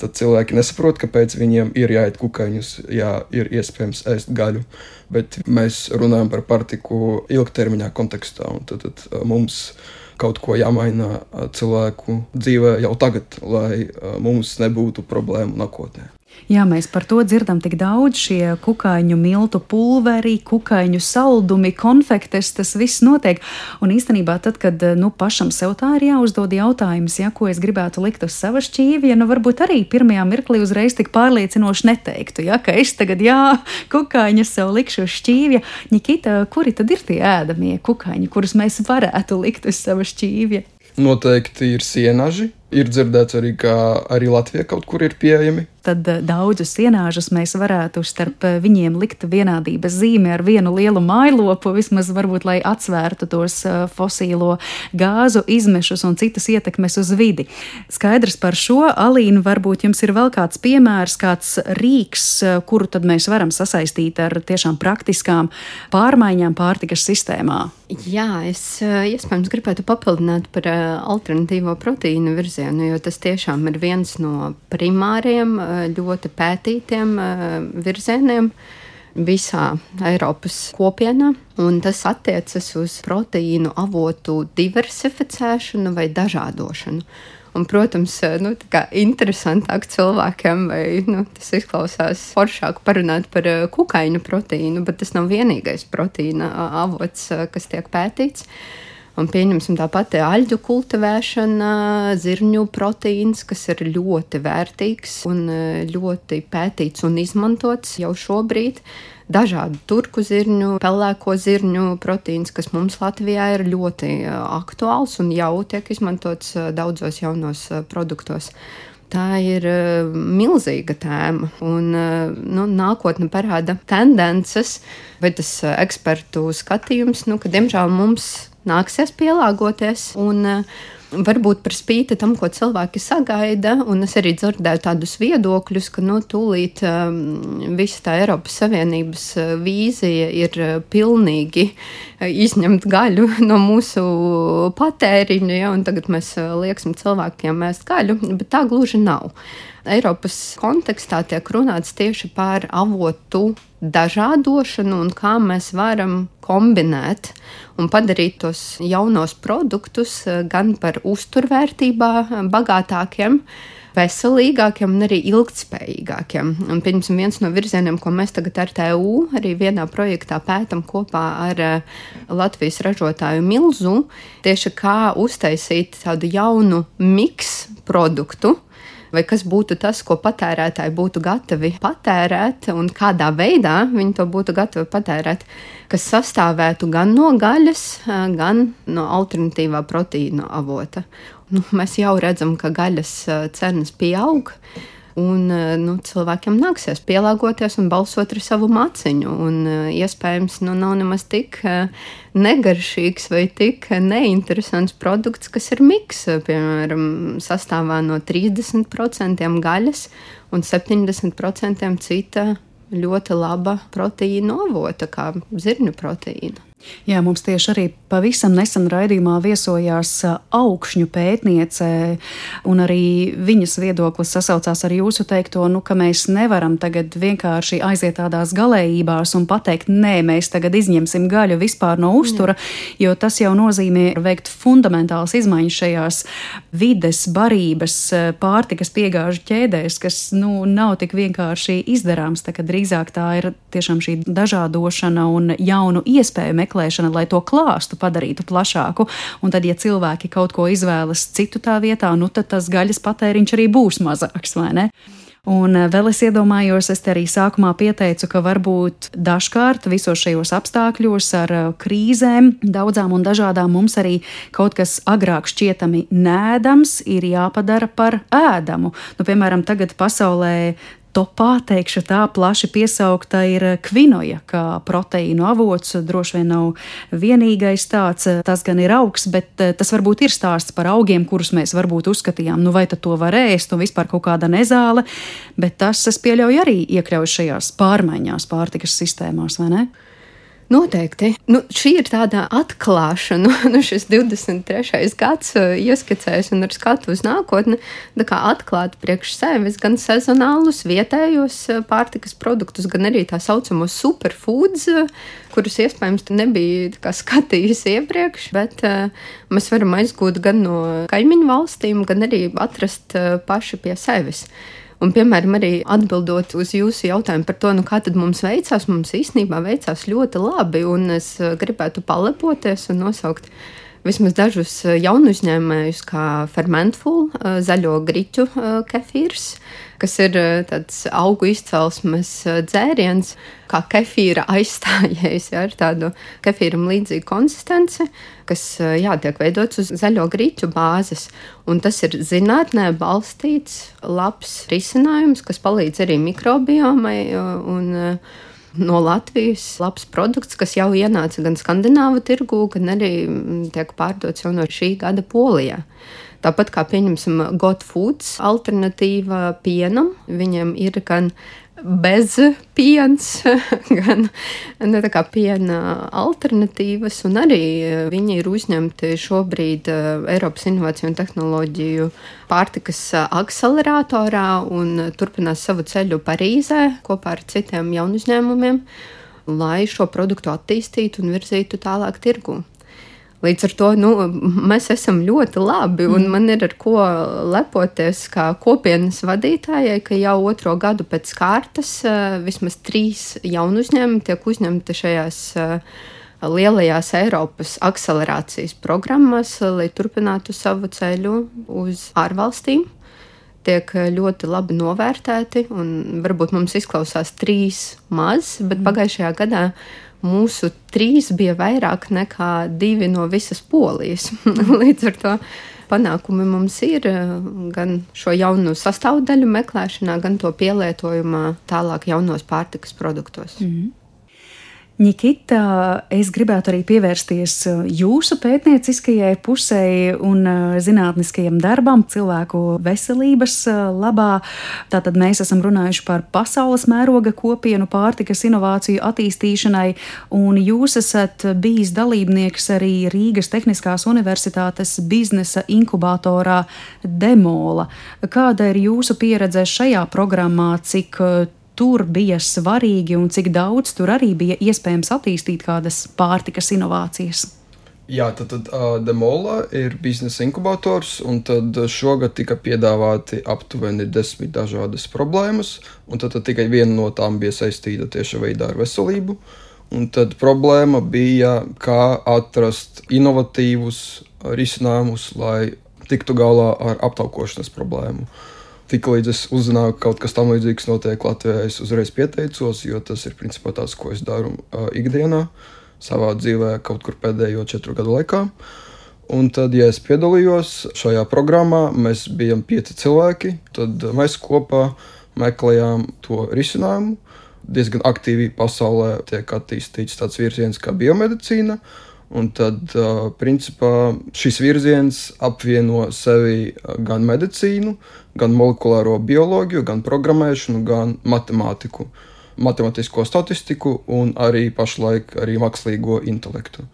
tad cilvēki nesaprot, kāpēc viņiem ir jāiet kukaiņus, ja ir iespējams ēst gaļu. Bet mēs runājam par pārtiku ilgtermiņā kontekstā, un tad, tad mums kaut ko jāmaina cilvēku dzīvē jau tagad, lai mums nebūtu problēmu nākotnē. Jā, mēs par to dzirdam tik daudz. Šie kukaiņu miltu pulveri, kukaiņu saldumi, konfektes, tas viss notiek. Un īstenībā, tad, kad nu, pašam sev tā ir jāuzdod jautājums, ja, ko es gribētu likt uz sava šķīvja, nu varbūt arī pirmajā mirklī uzreiz tik pārliecinoši neteiktu, ja, ka es tagad, jā, kukaiņus sev likšu uz šķīvja. Nikita, kuri tad ir tie ēdamie kukaiņi, kurus mēs varētu likt uz sava šķīvja? Noteikti ir sienaži. Ir dzirdēts arī, ka arī Latvijā kaut kur ir pieejami tad eh, daudzus sienāžus mēs varētu starp eh, viņiem likt vienādības zīmi ar vienu lielu mailopu, vismaz varbūt, lai atsvērtu tos eh, fosīlo gāzu izmešus un citas ietekmes uz vidi. Skaidrs par šo, Alīna, varbūt jums ir vēl kāds piemērs, kāds rīks, kuru tad mēs varam sasaistīt ar tiešām praktiskām pārmaiņām pārtikas sistēmā. Jā, es iespējams gribētu papildināt par alternatīvo proteīnu virzienu, jo tas tiešām ir viens no primāriem ļoti pētītiem virzieniem. visā Eiropas kopienā. Un tas attiecas uz proteīnu avotu diversificēšanu vai dažādošanu. Un, protams, nu, interesantāk cilvēkiem, vai nu, tas izklausās foršāk parunāt par eh, kukaiņu proteīnu, bet tas nav vienīgais proteīna avots, eh, kas tiek pētīts. Un pieņemsim tāpat aļģu kultivēšana, zirņu proteīns, kas ir ļoti vērtīgs un eh, ļoti pētīts un izmantots jau šobrīd dažādu turku zirņu, pelēko zirņu proteīns, kas mums Latvijā ir ļoti aktuāls un jau tiek izmantots daudzos jaunos produktos. Tā ir milzīga tēma, un nu, nākotne parāda tendences, vai tas ekspertu skatījums, nu, ka diemžēl mums nāksies pielāgoties. Un, uh, varbūt par spīti tam, ko cilvēki sagaida, un es arī dzirdēju tādus viedokļus, ka nu, tūlīt um, visa tā Eiropas Savienības uh, vīzija ir uh, pilnīgi uh, izņemt gaļu no mūsu patēriņa, ja, un tagad mēs lieksim cilvēkiem ēst gaļu, bet tā gluži nav. Eiropas kontekstā tiek runāts tieši par avotu dažādošanu un kā mēs varam kombinēt un padarīt tos jaunos produktus eh, gan par uzturvērtībā bagātākiem, veselīgākiem un arī ilgspējīgākiem. Un, piemēram, viens no virzieniem, ko mēs tagad ar TU arī vienā projektā pētām kopā ar eh, Latvijas ražotāju Milzu, tieši kā uztaisīt tādu jaunu miksu produktu, vai kas būtu tas, ko patērētāji būtu gatavi patērēt, un kādā veidā viņi to būtu gatavi patērēt, kas sastāvētu gan no gaļas, gan no alternatīvā proteīna avota. Nu, mēs jau redzam, ka gaļas cenas pieaug. Un, eh, nu, cilvēkiem nāksies pielāgoties un balsot ar savu maciņu. Un, eh, iespējams, nu, nav nemaz tik eh, negaršīgs vai tik neinteresants produkts, kas ir miks. Piemēram, sastāvā no 30% gaļas un 70% cita ļoti laba proteīna avota, kā zirņu proteīna. Jā, mums tieši arī pavisam nesen raidījumā viesojās augšņu pētniece, un arī viņas viedoklis sasaucās ar jūsu teikto, nu, ka mēs nevaram tagad vienkārši aiziet tādās galējībās un pateikt, nē, mēs tagad izņemsim gaļu vispār no uztura, Jā. jo tas jau nozīmē veikt fundamentāls izmaiņas šajās vides, barības, pārtikas piegāžu ķēdēs, kas, nu, nav tik vienkārši izdarāms, tā ka drīzāk tā ir tiešām šī dažādošana un jaunu iespēju meklēšana meklēšana, lai to klāstu padarītu plašāku. Un tad, ja cilvēki kaut ko izvēlas citu tā vietā, nu tad tas gaļas patēriņš arī būs mazāks, vai ne? Un eh, vēl es iedomājos, es te arī sākumā pieteicu, ka varbūt dažkārt visos šajos apstākļos ar eh, krīzēm, daudzām un dažādām mums arī kaut kas agrāk šķietami nēdams ir jāpadara par ēdamu. Nu, piemēram, tagad pasaulē topā, teikšu tā, plaši piesaukta ir kvinoja, kā proteīnu avots. Droši vien nav vienīgais tāds, tas gan ir augs, bet eh, tas varbūt ir stāsts par augiem, kurus mēs varbūt uzskatījām, nu vai tad to var ēst, un vispār kaut kāda nezāle, bet tas, es pieļauju, arī iekļaujas šajās pārmaiņās pārtikas sistēmās, vai ne? Noteikti. Nu, šī ir tāda atklāšana, [LAUGHS] nu, šis 23. gads uh, ieskicējis un ar skatu uz nākotni, kā atklāt priekš sevis gan sezonālus, vietējos uh, pārtikas produktus, gan arī tā saucamos superfoods, uh, kurus iespējams nebija [LAUGHS] skatījis iepriekš, bet uh, mēs varam aizgūt gan no kaimiņu valstīm, gan arī atrast uh, paši pie sevis. Un, piemēram, arī atbildot uz jūsu jautājumu par to, nu, kā mums veicās, mums īstenībā veicās ļoti labi, un es eh, gribētu palepoties un nosaukt vismaz dažus eh, jaunu uzņēmējus, kā Fermentful, eh, zaļo griķu kefīrs, kas ir tāds augu izcelsmes dzēriens, kā kefīra aizstājējs ja, ar tādu kefīram līdzīgu konsistenci, kas jā, tiek veidots uz zaļo grīķu bāzes. Un tas ir zinātnē balstīts, labs risinājums, kas palīdz arī mikrobiomai. Un, no Latvijas labs produkts, kas jau ienāca gan skandināvu tirgū, gan arī tiek pārdots jau no šī gada Polijā. Tāpat kā pieņemsim Got Foods alternatīva pienam, viņiem ir gan bez piens, [LAUGHS] gan nu, piena alternatīvas. Arī viņi ir uzņemti šobrīd Eiropas Innovāciju un Tehnoloģiju pārtikas akceleratorā un turpinās savu ceļu Parīzē kopā ar citiem jaunu uzņēmumiem, lai šo produktu attīstītu un virzītu tālāk tirgu. Līdz ar to nu, mēs esam ļoti labi, un mm. man ir ar ko lepoties kā kopienas vadītājai, ka jau otro gadu pēc kārtas eh, vismaz trīs jaunu uzņēmumi tiek uzņemti šajās eh, lielajās Eiropas akcelerācijas programmās, lai turpinātu savu ceļu uz ārvalstīm. Tiek ļoti labi novērtēti, un varbūt mums izklausās trīs maz, bet mm. pagājušajā gadā mūsu trīs bija vairāk nekā divi no visas polijas. [LAUGHS] Līdz ar to panākumi mums ir gan šo jaunu sastāvdaļu meklēšanā, gan to pielietojumā tālāk jaunos pārtikas produktos. Mm -hmm. Nikita, es gribētu arī pievērsties uh, jūsu pētnieciskajai pusē un uh, zinātniskajam darbam cilvēku veselības uh, labā. Tātad mēs esam runājuši par pasaules mēroga kopienu pārtikas inovāciju attīstīšanai, un jūs esat bijis dalībnieks arī Rīgas Tehniskās Universitātes biznesa inkubatorā Demola. Kāda ir jūsu pieredze šajā programmā, cik tur bija svarīgi un cik daudz tur arī bija iespējams attīstīt kādas pārtikas inovācijas? Jā, tad, tad uh, Demola ir biznesa inkubators, un tad šogad tika piedāvāti aptuveni desmit dažādas problēmas, un tad, tad tikai viena no tām bija saistīta tieši veidā ar veselību. Un tad problēma bija, kā atrast inovatīvus risinājumus, lai tiktu galā ar aptaukošanas problēmu. Uh, Tiklīdz es uzzināju, ka kaut kas tamlīdzīgs notiek Latvijā, es uzreiz pieteicos, jo tas ir principā tas, ko es daru uh, ikdienā, savā dzīvē, kaut kur pēdējo četru gadu laikā. Un tad, ja es piedalījos šajā programmā, mēs bijām pieci cilvēki, tad mēs kopā meklējām to risinājumu. Diezgan aktīvi pasaulē tiek attīstīts tāds virziens kā biomedicīna. Un tad, principā, šis virziens apvieno sevi gan medicīnu, gan molekulāro bioloģiju, gan programmēšanu, gan matemātiku, matemātisko statistiku un arī pašlaik arī mākslīgo intelektu.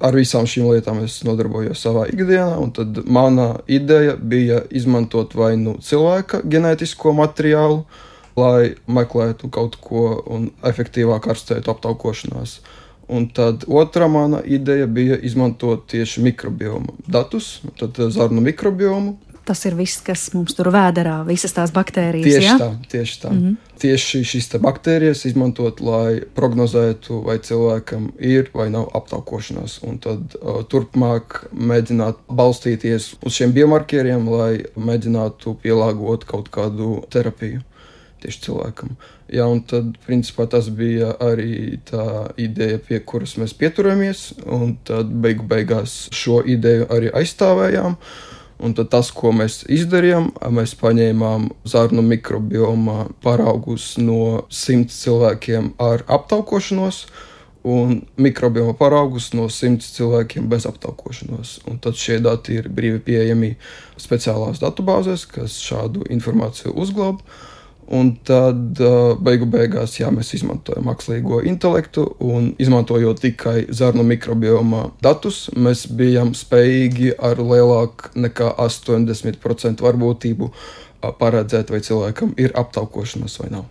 Ar visām šīm lietām es nodarbojos savā ikdienā, un tad mana ideja bija izmantot vai nu cilvēka ģenētisko materiālu, lai meklētu kaut ko un efektīvāk ārstētu aptaukošanās. Un tad otrā mana ideja bija izmantot tieši mikrobiomu datus, tad zarnu mikrobiomu. Tas ir viss, kas mums tur vēderā, visas tās baktērijas. Tieši ja? tā, tieši tā. Mm -hmm. Tieši šīs baktērijas izmantot, lai prognozētu, vai cilvēkam ir vai nav aptaukošanās. Un tad uh, turpmāk mēģināt balstīties uz šiem biomarkeriem, lai mēģinātu pielāgot kaut kādu terapiju tieši cilvēkam. Jā, un tad, principā, tas bija arī tā ideja, pie kuras mēs pieturamies, un tad beigu beigās šo ideju arī aizstāvējām. Un tad tas, ko mēs izdarījām, mēs paņēmām zarnu mikrobioma paraugus no simts cilvēkiem ar aptaukošanos, un mikrobioma paraugus no simts cilvēkiem bez aptaukošanos. Un tad šie dati ir brīvi pieejami speciālās datubāzēs, kas šādu informāciju uzglabā. Un tad beigu beigās jā, mēs izmantojam mākslīgo intelektu, un izmantojot tikai zarnu mikrobioma datus, mēs bijām spējīgi ar lielāku nekā 80% varbūtību paredzēt, vai cilvēkam ir aptaukošanās vai nav.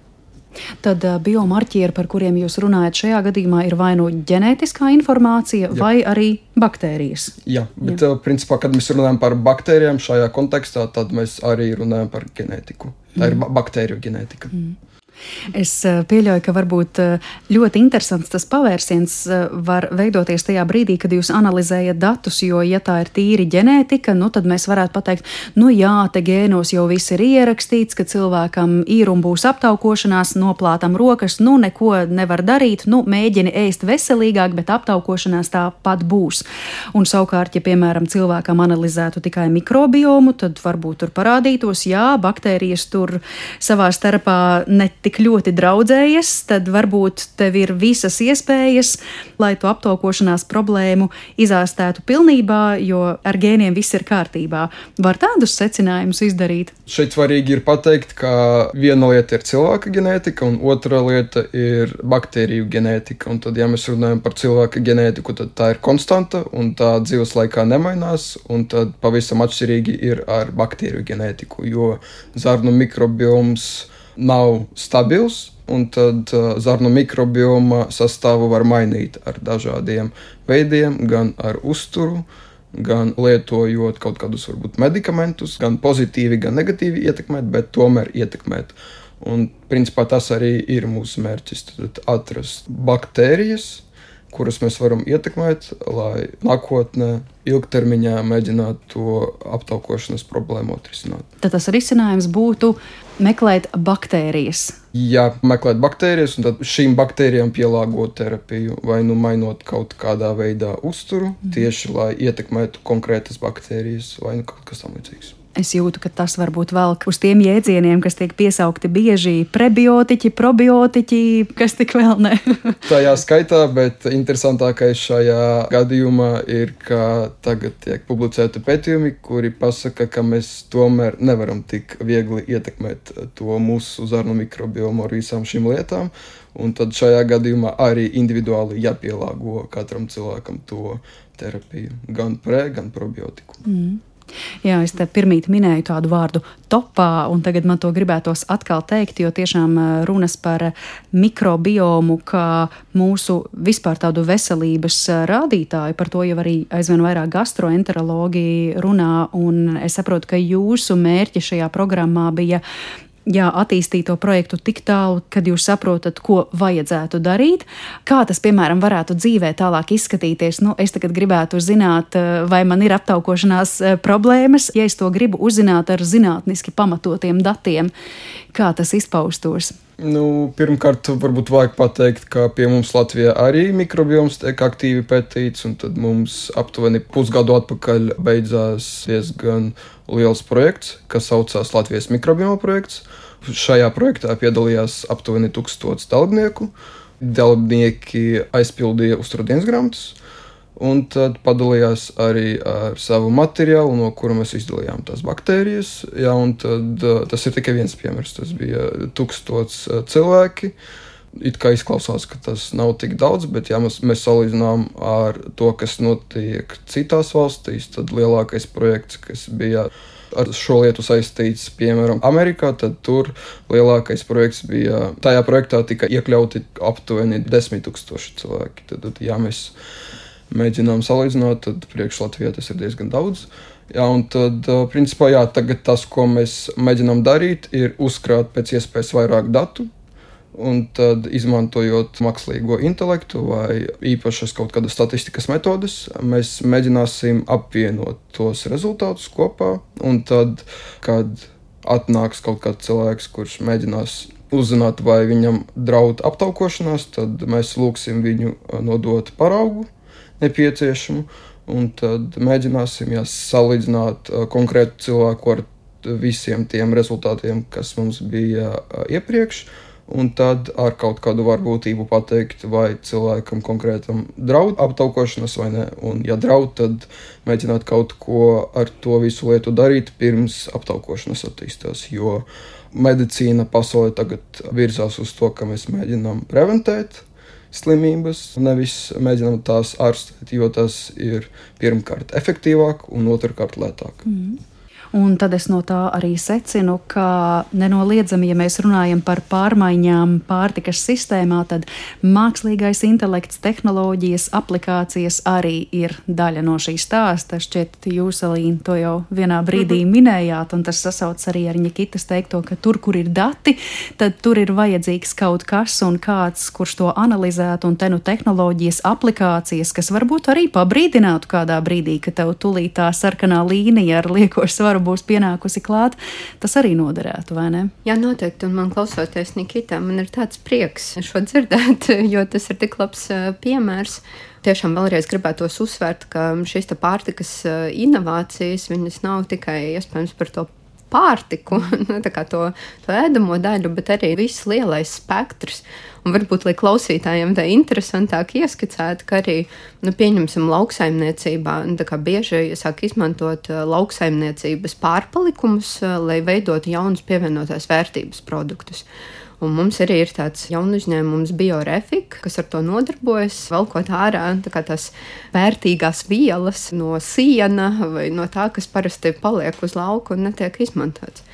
Tad uh, biomarķieri, par kuriem jūs runājat, šajā gadījumā ir vai nu ģenētiskā informācija, Jā. vai arī baktērijas. Jā, bet Jā. Uh, principā, kad mēs runājam par baktērijām šajā kontekstā, tad mēs arī runājam par ģenētiku. Tā ir baktēriju ģenētika. Mm. Es eh, pieļauju, ka varbūt eh, ļoti interesants tas pavērsiens eh, var veidoties tajā brīdī, kad jūs analizējat datus, jo, ja tā ir tīri ģenētika, nu, tad mēs varētu pateikt, nu jā, te gēnos jau viss ir ierakstīts, ka cilvēkam ir un būs aptaukošanās, noplātam rokas, nu neko nevar darīt, nu mēģini ēst veselīgāk, bet aptaukošanās tāpat būs. Un savukārt, ja, piemēram, cilvēkam analizētu tikai mikrobiomu, tad varbūt tur parādītos, jā, baktērijas tur savā starpā ne tik ļoti draudzējies, tad varbūt tev ir visas iespējas, lai to aptaukošanās problēmu izārstētu pilnībā, jo ar gēniem viss ir kārtībā. Var tādus secinājumus izdarīt? Šeit svarīgi ir pateikt, ka viena lieta ir cilvēka ģenētika, un otra lieta ir baktēriju ģenētika. Un tad, ja mēs runājam par cilvēka ģenētiku, tad tā ir konstanta un tā dzīves laikā nemainās. Un tad pavisam atšķirīgi ir ar baktēriju ģenētiku, jo zarnu mikrobioms nav stabils. Un tad uh, zarnu mikrobioma sastāvu var mainīt ar dažādiem veidiem, gan ar uzturu, gan lietojot kaut kādus varbūt medikamentus, gan pozitīvi, gan negatīvi ietekmēt, bet tomēr ietekmēt. Un, principā, tas arī ir mūsu mērķis. Atrast baktērijas, kuras mēs varam ietekmēt, lai nākotnē, ilgtermiņā mēģinātu to aptaukošanas problēmu atrisināt. Tad tas risinājums būtu meklēt baktērijas. Jā, meklēt baktērijas, un tad šīm baktērijām pielāgot terapiju, vai nu mainot kaut kādā veidā uzturu, tieši lai ietekmētu konkrētas baktērijas, vai nu kaut kas tamlīdzīgs. Es jūtu, ka tas varbūt velk uz tiem jēdzieniem, kas tiek piesaukti bieži prebiotiķi, probiotiķi, kas tik vēl ne. [LAUGHS] Tajā skaitā, bet interesantākais šajā gadījumā ir, ka tagad tiek publicēti pētījumi, kuri pasaka, ka mēs tomēr nevaram tik viegli ietekmēt to mūsu zarnu mikrobiomu ar visām šīm lietām. Un tad šajā gadījumā arī individuāli jāpielāgo katram cilvēkam to terapiju, gan pre, gan probiotiku. Mm. Jā, es te pirmīt minēju tādu vārdu topā, un tagad man to gribētos atkal teikt, jo tiešām runas par mikrobiomu, kā mūsu vispār tādu veselības rādītāju, par to jau arī aizvien vairāk gastroenterologi runā, un es saprotu, ka jūsu mērķi šajā programmā bija jā, attīstīt to projektu tik tālu, kad jūs saprotat, ko vajadzētu darīt. Kā tas, piemēram, varētu dzīvē tālāk izskatīties? Nu, es tagad gribētu zināt, eh, vai man ir aptaukošanās eh, problēmas, ja es to gribu uzzināt ar zinātniski pamatotiem datiem. Kā tas izpaustos? Nu, pirmkārt, varbūt vajag pateikt, ka pie mums Latvijā arī mikrobioms tiek aktīvi pētīts, un tad mums aptuveni pusgadu atpakaļ beidzās diezgan liels projekts, kas saucās Latvijas mikrobioma projekts. Šajā projektā piedalījās aptuveni tūkstots dalībnieku. Dalībnieki aizpildīja uzturdienas grāmatas, un tad padalījās arī ar savu materiālu, no kura mēs izdalījām tās baktērijas. Jā, tad, tas ir tikai viens piemērs. Tas bija tūkstots cilvēki. It kā izklausās, ka tas nav tik daudz, bet, ja mēs, mēs salīdzinām ar to, kas notiek citās valstīs, tad lielākais projekts, kas bija ar šo lietu saistīts, piemēram, Amerikā, tad tur lielākais projekts bija. Tajā projektā tika iekļauti aptuveni 10,000 cilvēki. Tad, tad, ja mēs mēģinām salīdzināt, tad priekš Latvijā tas ir diezgan daudz. Jā, un tad, principā, jā, tagad tas, ko mēs mēģinām darīt, ir uzkrāt pēc iespējas vairāk datu, Un tad, izmantojot mākslīgo intelektu vai īpašas kaut kādas statistikas metodes, mēs mēģināsim apvienot tos rezultātus kopā. Un tad, kad atnāks kaut kāds cilvēks, kurš mēģinās uzzināt, vai viņam draud aptaukošanās, tad mēs lūgsim viņu nodot paraugu nepieciešamu. Un tad mēģināsim jā, salīdzināt konkrētu cilvēku ar visiem tiem rezultātiem, kas mums bija iepriekš un tad ar kaut kādu varbūtību pateikt, vai cilvēkam konkrētam draud aptaukošanas vai nē. Un, ja draud, tad mēģināt kaut ko ar to visu lietu darīt pirms aptaukošanas attīstās. Jo medicīna pasaulē tagad virzās uz to, ka mēs mēģinām preventēt slimības, nevis mēģinām tās ārstēt, jo tas ir pirmkārt efektīvāk un otrkārt lētāk. Mm. Un tad es no tā arī secinu, ka nenoliedzami, ja mēs runājam par pārmaiņām pārtikas sistēmā, tad mākslīgais intelekts, tehnoloģijas, aplikācijas arī ir daļa no šī stāsta. Šķiet, jūs, Alīna, to jau vienā brīdī mm -hmm. minējāt, un tas sasauc arī ar Ņekitas teikto, ka tur, kur ir dati, tad tur ir vajadzīgs kaut kas un kāds, kurš to analizētu, un te nu tehnoloģijas, aplikācijas, kas varbūt arī pabrīdinātu kādā brīdī, ka tev tulīt tā sarkanā līnija ar lieko svaru varu būs pienākusi klāt, tas arī noderētu, vai ne? Jā, noteikti. Un man klausoties Nikitā, man ir tāds prieks šo dzirdēt, [LAUGHS] jo tas ir tik labs piemērs. Tiešām vēlreiz gribētos uzsvērt, ka šīs pārtikas inovācijas, nav tikai iespējams par to pārtiku, [LAUGHS] nu, to, to ēdamo daļu, bet arī viss lielais spektrs. Un varbūt, lai klausītājiem tā interesantāk ieskicētu, ka arī, nu, pieņemsim, lauksaimniecībā, nu, bieži sāk izmantot uh, lauksaimniecības pārpalikumus, uh, lai veidotu jaunus pievienotās vērtības produktus. Un mums arī ir tāds jauns uzņēmums, Biorefika, kas ar to nodarbojas, velkot ārā tā tās vērtīgās vielas no siena vai no tā, kas parasti paliek uz lauka un netiek izmantots.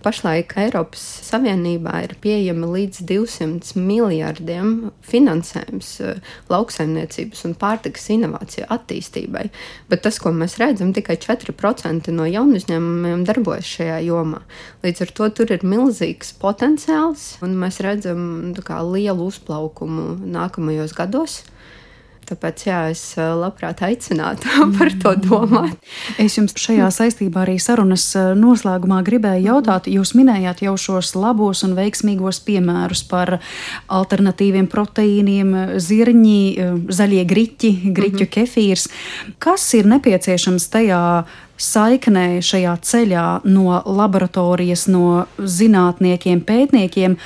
Pašlaik Eiropas Savienībā ir pieejami līdz 200 miljardiem finansējums eh, lauksaimniecības un pārtikas inovāciju attīstībai, bet tas, ko mēs redzam, tikai 4% no jaunu uzņēmumiem darbojas šajā jomā. Līdz ar to tur ir milzīgs potenciāls, un mēs redzam nu, kā, lielu uzplaukumu nākamajos gados. Tāpēc jā, es labprāt aicinātu [LAUGHS] par to domāt. Es jums šajā saistībā arī sarunas noslēgumā gribēju jautāt, jūs minējāt jau šos labos un veiksmīgos piemērus par alternatīviem proteīniem, zirņi, zaļie griķi, griķu mm -hmm. kefīrs. Kas ir nepieciešams tajā saiknē šajā ceļā no laboratorijas, no zinātniekiem, pētniekiem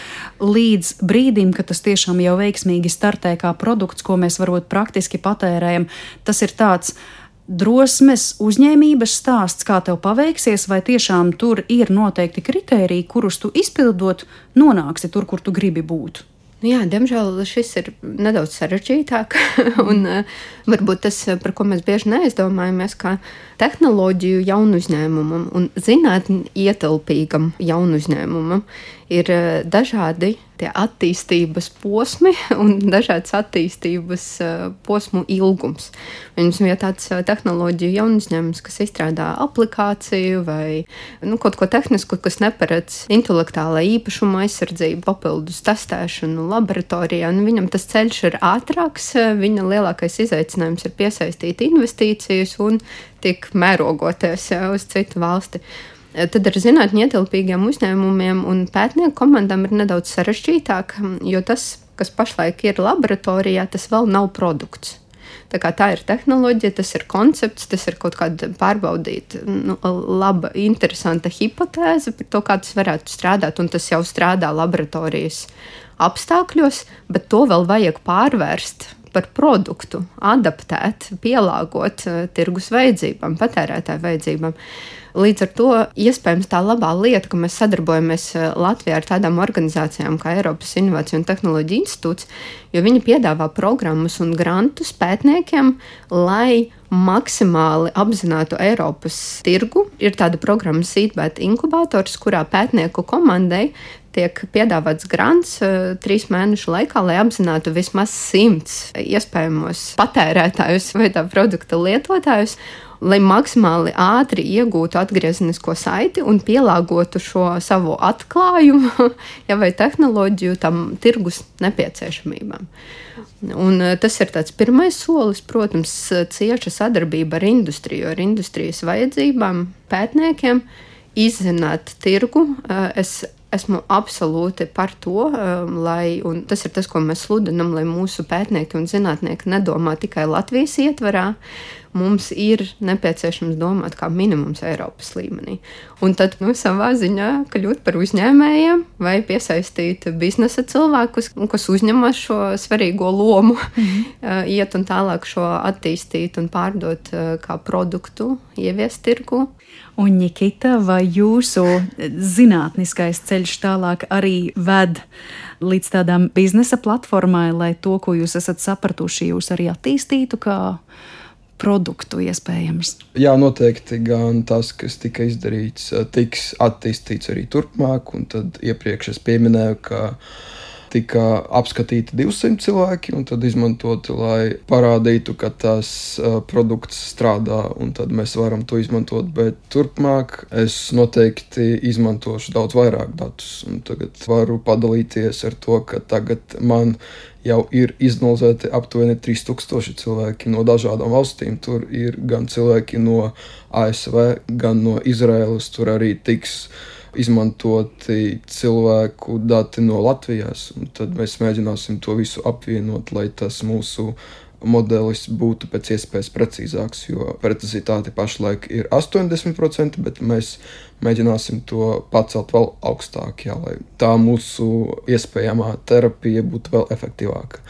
līdz brīdim, kad tas tiešām jau veiksmīgi startē kā produkts, ko mēs varbūt praktiski patērējam. Tas ir tāds drosmes, uzņēmības stāsts, kā tev paveiksies, vai tiešām tur ir noteikti kriteriji, kurus tu izpildot, nonāksi tur, kur tu gribi būt. Nu jā, diemžēl šis ir nedaudz sarežģītāk. [LAUGHS] un, uh, varbūt tas, par ko mēs bieži neaizdomājamies, kā tehnoloģiju jaunu uzņēmumam un zinātnē ietilpīgam jaunu uzņēmumam, ir uh, dažādi tie attīstības posmi [LAUGHS] un dažādas attīstības uh, posmu ilgums. Mums ir tāds uh, tehnoloģiju jaunu uzņēmums, kas izstrādā aplikāciju vai nu, kaut ko tehnisku, kas neparedz intelektuālā īpašuma aizsardzību, papildus testēšanu laboratorijā. Nu, viņam tas ceļš ir ātrāks, viņa lielākais izaicinājums ir piesaistīt investīcijas un tik mērogoties uz citu valsti. Tad ar zinātnē ietilpīgiem uzņēmumiem un pētnieku komandām ir nedaudz sarežģītāk, jo tas, kas pašlaik ir laboratorijā, tas vēl nav produkts. Tā, tā ir tehnoloģija, tas ir koncepts, tas ir kaut kāda pārbaudīta, nu, laba, interesanta hipotēze par to, kā tas varētu strādāt. Un tas jau strādā laboratorijas apstākļos, bet to vēl vajag pārvērst par produktu, adaptēt, pielāgot uh, tirgus vajadzībām, patērētāju vajadzībām. Līdz ar to iespējams tā labā lieta, ka mēs sadarbojamies uh, Latvijā ar tādām organizācijām kā Eiropas Innovāciju un Tehnoloģiju institūts, jo viņi piedāvā programmas un grantus pētniekiem, lai maksimāli apzinātu Eiropas tirgu. Ir tāda programma Seedbait inkubators, kurā pētnieku komandai tiek piedāvāts grants uh, trīs mēnešu laikā, lai apzinātu vismaz simts iespējamos patērētājus vai tā produkta lietotājus. Lai maksimāli ātri iegūtu atgriezenisko saiti un pielāgotu šo savu atklājumu [LAUGHS] ja, vai tehnoloģiju tam tirgus nepieciešamībām. Un uh, tas ir tāds pirmais solis, protams, cieša sadarbība ar industriju, ar industrijas vajadzībām, pētniekiem, izzināt tirgu. Uh, es esmu absolūti par to, um, lai, tas ir tas, ko mēs sludinam, lai mūsu pētnieki un zinātnieki nedomā tikai Latvijas ietvarā. Mums ir nepieciešams domāt kā minimums Eiropas līmenī. Un tad nu, savā ziņā kļūt par uzņēmējiem vai piesaistīt biznesa cilvēkus, kas uzņemas šo svarīgo lomu, mm -hmm. [LAUGHS] iet un tālāk šo attīstīt un pārdot uh, kā produktu, ieviest tirgu. Un, Nikita, vai jūsu zinātniskais ceļš tālāk arī ved līdz tādām biznesa platformai, lai to, ko jūs esat sapratuši, jūs arī attīstītu kā produktu iespējams? Jā, noteikti gan tas, kas tika izdarīts, tiks attīstīts arī turpmāk. Un tad iepriekš es pieminēju, ka tika apskatīti 200 cilvēki un tad izmantoti, lai parādītu, ka tas uh, produkts strādā un tad mēs varam to izmantot. Bet turpmāk es noteikti izmantošu daudz vairāk datus. Un tagad varu padalīties ar to, ka tagad man jau ir izanalizēti aptuveni 3000 cilvēki no dažādām valstīm. Tur ir gan cilvēki no ASV, gan no Izraēlas. Tur arī tiks izmantoti cilvēku dati no Latvijas. Tad mēs mēģināsim to visu apvienot, lai tas mūsu modelis būtu pēc iespējas precīzāks, jo precizitāte pašlaik ir 80%, bet mēs mēģināsim to pacelt vēl augstāk, jā, lai tā mūsu iespējamā terapija būtu vēl efektīvāka.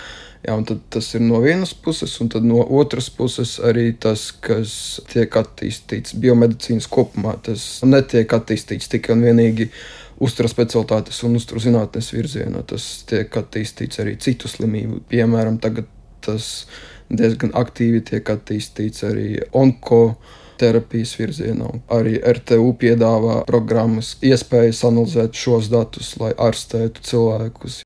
Jā, tas ir no vienas puses, un no otras puses arī tas, kas tiek attīstīts biomedicīnas kopumā. Tas netiek attīstīts tikai un vienīgi uzturu specialitātes un uzturu zinātnes virzienā. Tas tiek attīstīts arī citu slimību. Piemēram, tagad tas diezgan aktīvi tiek attīstīts arī onko terapijas virzienā. Arī RTU piedāvā programmas, iespējas analizēt šos datus, lai ārstētu cilvēkus.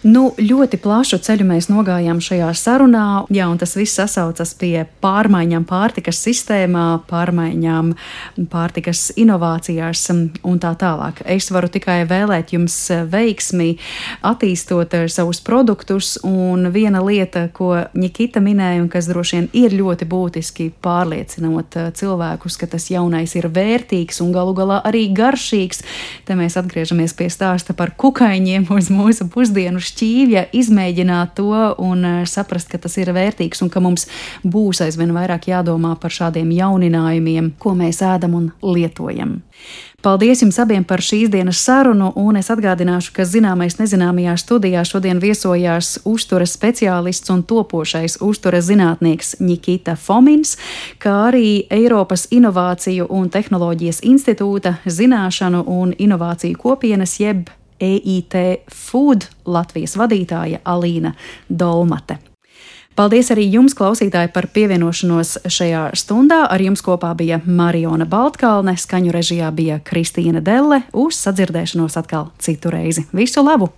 Nu, ļoti plašu ceļu mēs nogājām šajā sarunā, jā, un tas viss sasaucas pie pārmaiņām pārtikas sistēmā, pārmaiņām pārtikas inovācijās un tā tālāk. Es varu tikai vēlēt jums veiksmi attīstot savus produktus, un viena lieta, ko Nikita minēja, un kas droši vien ir ļoti būtiski pārliecinot cilvēkus, ka tas jaunais ir vērtīgs un galu galā arī garšīgs. Te mēs atgriežamies pie stāsta par kukaiņiem uz mūsu pusdienu šķīvja, izmēģināt to un eh, saprast, ka tas ir vērtīgs un ka mums būs aizvien vairāk jādomā par šādiem jauninājumiem, ko mēs ēdam un lietojam. Paldies jums abiem par šīs dienas sarunu, un es atgādināšu, ka zināmais nezināmajā studijā šodien viesojās uzturas speciālists un topošais uzturas zinātnieks Nikita Fomins, kā arī Eiropas Inovāciju un Tehnoloģijas institūta zināšanu un inovāciju kopienas jeb EIT Food Latvijas vadītāja Alīna Dolmate. Paldies arī jums, klausītāji, par pievienošanos šajā stundā. Ar jums kopā bija Mariona Baltkalne, skaņu režijā bija Kristīna Delle. Uz sadzirdēšanos atkal citu reizi. Visu labu!